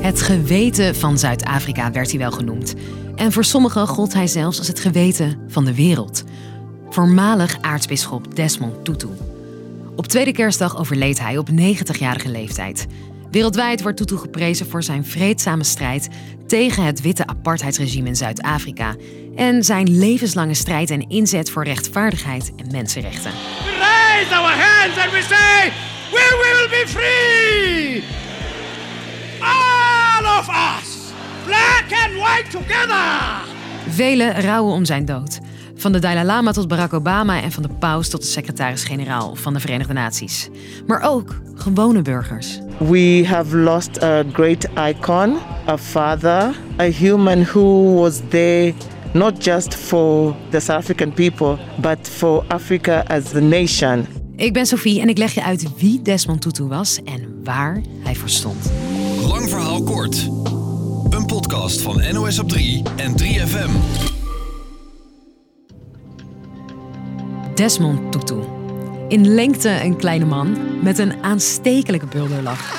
Het geweten van Zuid-Afrika werd hij wel genoemd. En voor sommigen gold hij zelfs als het geweten van de wereld. Voormalig aartsbisschop Desmond Tutu. Op tweede kerstdag overleed hij op 90-jarige leeftijd. Wereldwijd wordt Tutu geprezen voor zijn vreedzame strijd tegen het witte apartheidsregime in Zuid-Afrika en zijn levenslange strijd en inzet voor rechtvaardigheid en mensenrechten. We raise our hands and we say, we will be free! White together! Velen rouwen om zijn dood. Van de Dalai Lama tot Barack Obama en van de paus tot de secretaris-generaal van de Verenigde Naties. Maar ook gewone burgers. We have lost a great icon, a father, a human who was there not just for the South African people, but for Africa as the nation. Ik ben Sophie en ik leg je uit wie Desmond Tutu was en waar hij voor stond. Lang verhaal kort. Een podcast van NOS op 3 en 3FM. Desmond Tutu. In lengte een kleine man met een aanstekelijke bulderlach.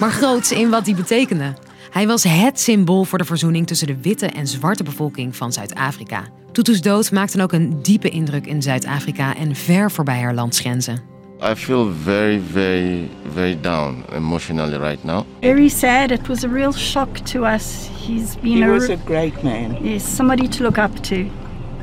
Maar groots in wat die betekende. Hij was het symbool voor de verzoening tussen de witte en zwarte bevolking van Zuid-Afrika. Tutu's dood maakte ook een diepe indruk in Zuid-Afrika en ver voorbij haar landsgrenzen. I feel very, very, very down emotionally right now. Very sad. It was a real shock to us. He's been He a, was a great man. yes, somebody to look up to.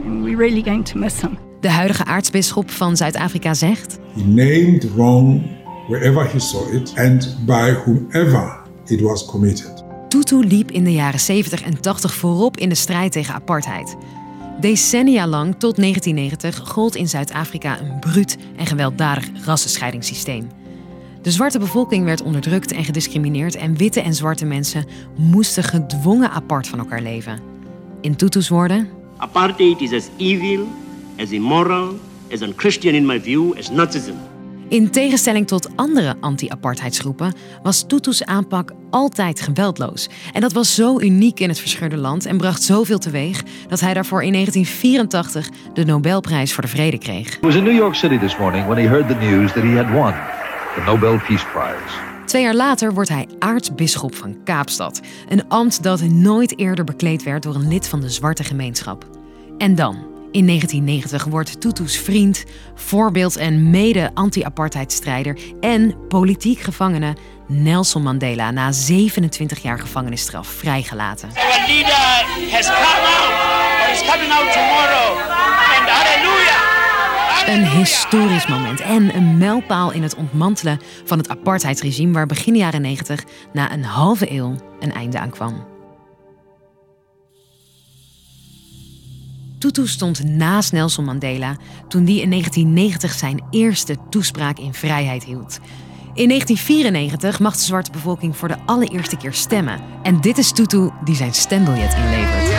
And we're really going to miss him. De huidige aartsbisschop van Zuid-Afrika zegt: He named wrong wherever he saw it and by whomever it was committed. Tutu liep in de jaren 70 en 80 voorop in de strijd tegen apartheid. Decennia lang, tot 1990, gold in Zuid-Afrika een bruut en gewelddadig rassenscheidingssysteem. De zwarte bevolking werd onderdrukt en gediscrimineerd en witte en zwarte mensen moesten gedwongen apart van elkaar leven. In Tutu's woorden: Apartheid is as evil, as immoral, as unchristian in my view as Nazism. In tegenstelling tot andere anti-apartheidsgroepen was Tutu's aanpak altijd geweldloos. En dat was zo uniek in het verscheurde land en bracht zoveel teweeg dat hij daarvoor in 1984 de Nobelprijs voor de Vrede kreeg. Was in New York City this morning when he heard the news that he had won the Nobel Peace Prize. Twee jaar later wordt hij aartsbisschop van Kaapstad, een ambt dat nooit eerder bekleed werd door een lid van de zwarte gemeenschap. En dan, in 1990 wordt Tutu's vriend, voorbeeld en mede-anti-apartheidstrijder en politiek gevangene Nelson Mandela na 27 jaar gevangenisstraf vrijgelaten. Our leader has come out, or is coming out tomorrow. And hallelujah! Een historisch moment en een mijlpaal in het ontmantelen van het apartheidsregime waar begin jaren 90 na een halve eeuw een einde aan kwam. Tutu stond naast Nelson Mandela toen die in 1990 zijn eerste toespraak in vrijheid hield. In 1994 mag de zwarte bevolking voor de allereerste keer stemmen. En dit is Tutu die zijn stembiljet inlevert.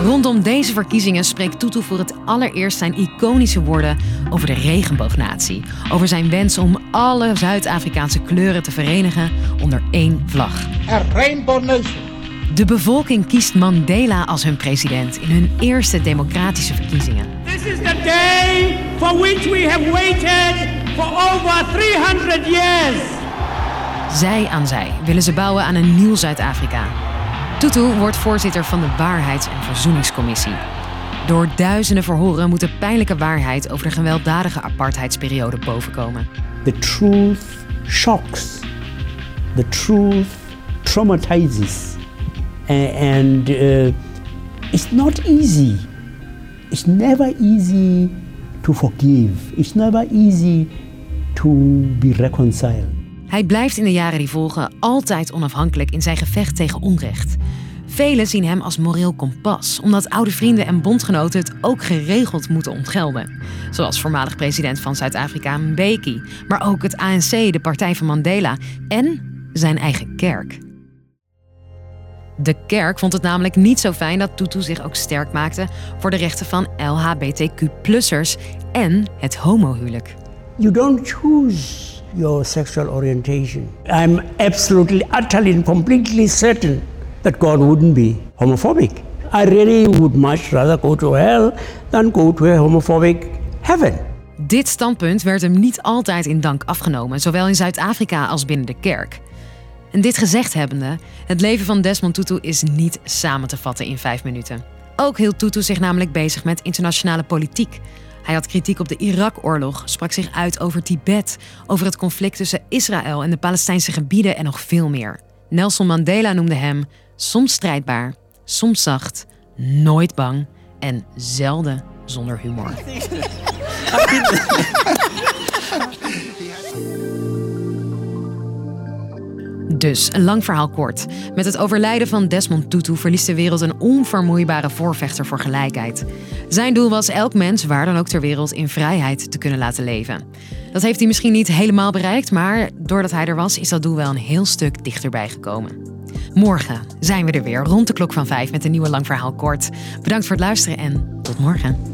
Rondom deze verkiezingen spreekt Tutu voor het allereerst zijn iconische woorden over de regenboognatie. Over zijn wens om alle Zuid-Afrikaanse kleuren te verenigen onder één vlag. A rainbow nation. De bevolking kiest Mandela als hun president in hun eerste democratische verkiezingen. This is the day for which we have waited for over 300 years. Zij aan zij willen ze bouwen aan een nieuw Zuid-Afrika. Tutu wordt voorzitter van de Waarheids- en Verzoeningscommissie. Door duizenden verhoren moet de pijnlijke waarheid over de gewelddadige apartheidsperiode bovenkomen. The truth shocks. The truth traumatizes. And uh, it's not easy. It's never easy to forgive. It's never easy to be reconciled. Hij blijft in de jaren die volgen altijd onafhankelijk in zijn gevecht tegen onrecht. Velen zien hem als moreel kompas, omdat oude vrienden en bondgenoten het ook geregeld moeten ontgelden. Zoals voormalig president van Zuid-Afrika Mbeki, maar ook het ANC, de partij van Mandela en zijn eigen kerk. De kerk vond het namelijk niet zo fijn dat Tutu zich ook sterk maakte voor de rechten van LHBTQ-plussers en het homohuwelijk. You don't choose your sexual orientation. I'm absolutely, utterly, and completely certain that God wouldn't be homophobic. I really would much rather go to hell than go to a homophobic heaven. Dit standpunt werd hem niet altijd in dank afgenomen, zowel in Zuid-Afrika als binnen de kerk. En dit gezegd hebbende, het leven van Desmond Tutu is niet samen te vatten in vijf minuten. Ook hield Tutu zich namelijk bezig met internationale politiek. Hij had kritiek op de Irak-oorlog, sprak zich uit over Tibet, over het conflict tussen Israël en de Palestijnse gebieden en nog veel meer. Nelson Mandela noemde hem soms strijdbaar, soms zacht, nooit bang en zelden zonder humor. Dus, een lang verhaal kort. Met het overlijden van Desmond Tutu verliest de wereld een onvermoeibare voorvechter voor gelijkheid. Zijn doel was elk mens, waar dan ook ter wereld, in vrijheid te kunnen laten leven. Dat heeft hij misschien niet helemaal bereikt, maar doordat hij er was, is dat doel wel een heel stuk dichterbij gekomen. Morgen zijn we er weer rond de klok van vijf met een nieuwe lang verhaal kort. Bedankt voor het luisteren en tot morgen.